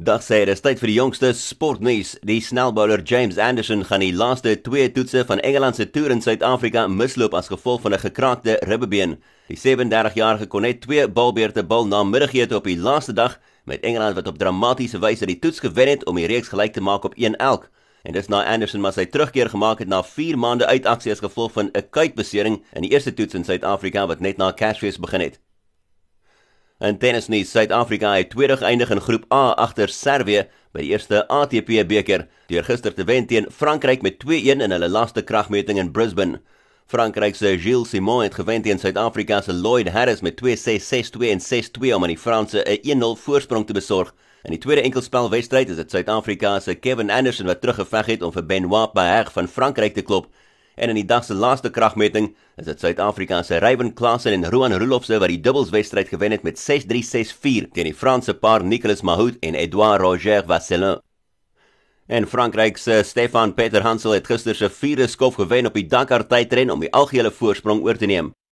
Dag sê dit is tyd vir die jongste sportnuus. Die snelbouler James Anderson gaan die laaste twee toetse van Engeland se toer in Suid-Afrika misloop as gevolg van 'n gekraakte ribbebeen. Die 37-jarige kon net twee balbeurte bal na middagete op die laaste dag met Engeland wat op dramatiese wyse die toets gewen het om die reeks gelyk te maak op 1 elk. En dis na Anderson maar sy terugkeer gemaak het na 4 maande uit aksie as gevolg van 'n kuitbesering in die eerste toets in Suid-Afrika wat net na Kersfees begin het. In tennisnuus, Suid-Afrika het tweede geëindig in groep A agter Servië by die eerste ATP beker deur gister te wen teen Frankryk met 2-1 in hulle laaste kragmeting in Brisbane. Frankryk se Gilles Simon het gewen teen Suid-Afrika se Lloyd Harris met 2-6, 6-2 en 6-2 om aan die Franse 'n 1-0 voorsprong te besorg. In die tweede enkelspelwedstryd is dit Suid-Afrika se Kevin Anderson wat teruggeveg het om vir Benoit Paire van Frankryk te klop. En in die dag se laaste kragmeting is dit Suid-Afrika se Ryan Klassen en Roan Roelofse wat die dubbelswedstryd gewen het met 6-3, 6-4 teen die Franse paar Nicolas Mahut en Edouard Roger Vasselin. En Frankryk se Stefan Peter Hansel het gister se vierde skof gewen op die Dakar tydren om die algehele voorsprong oor te neem.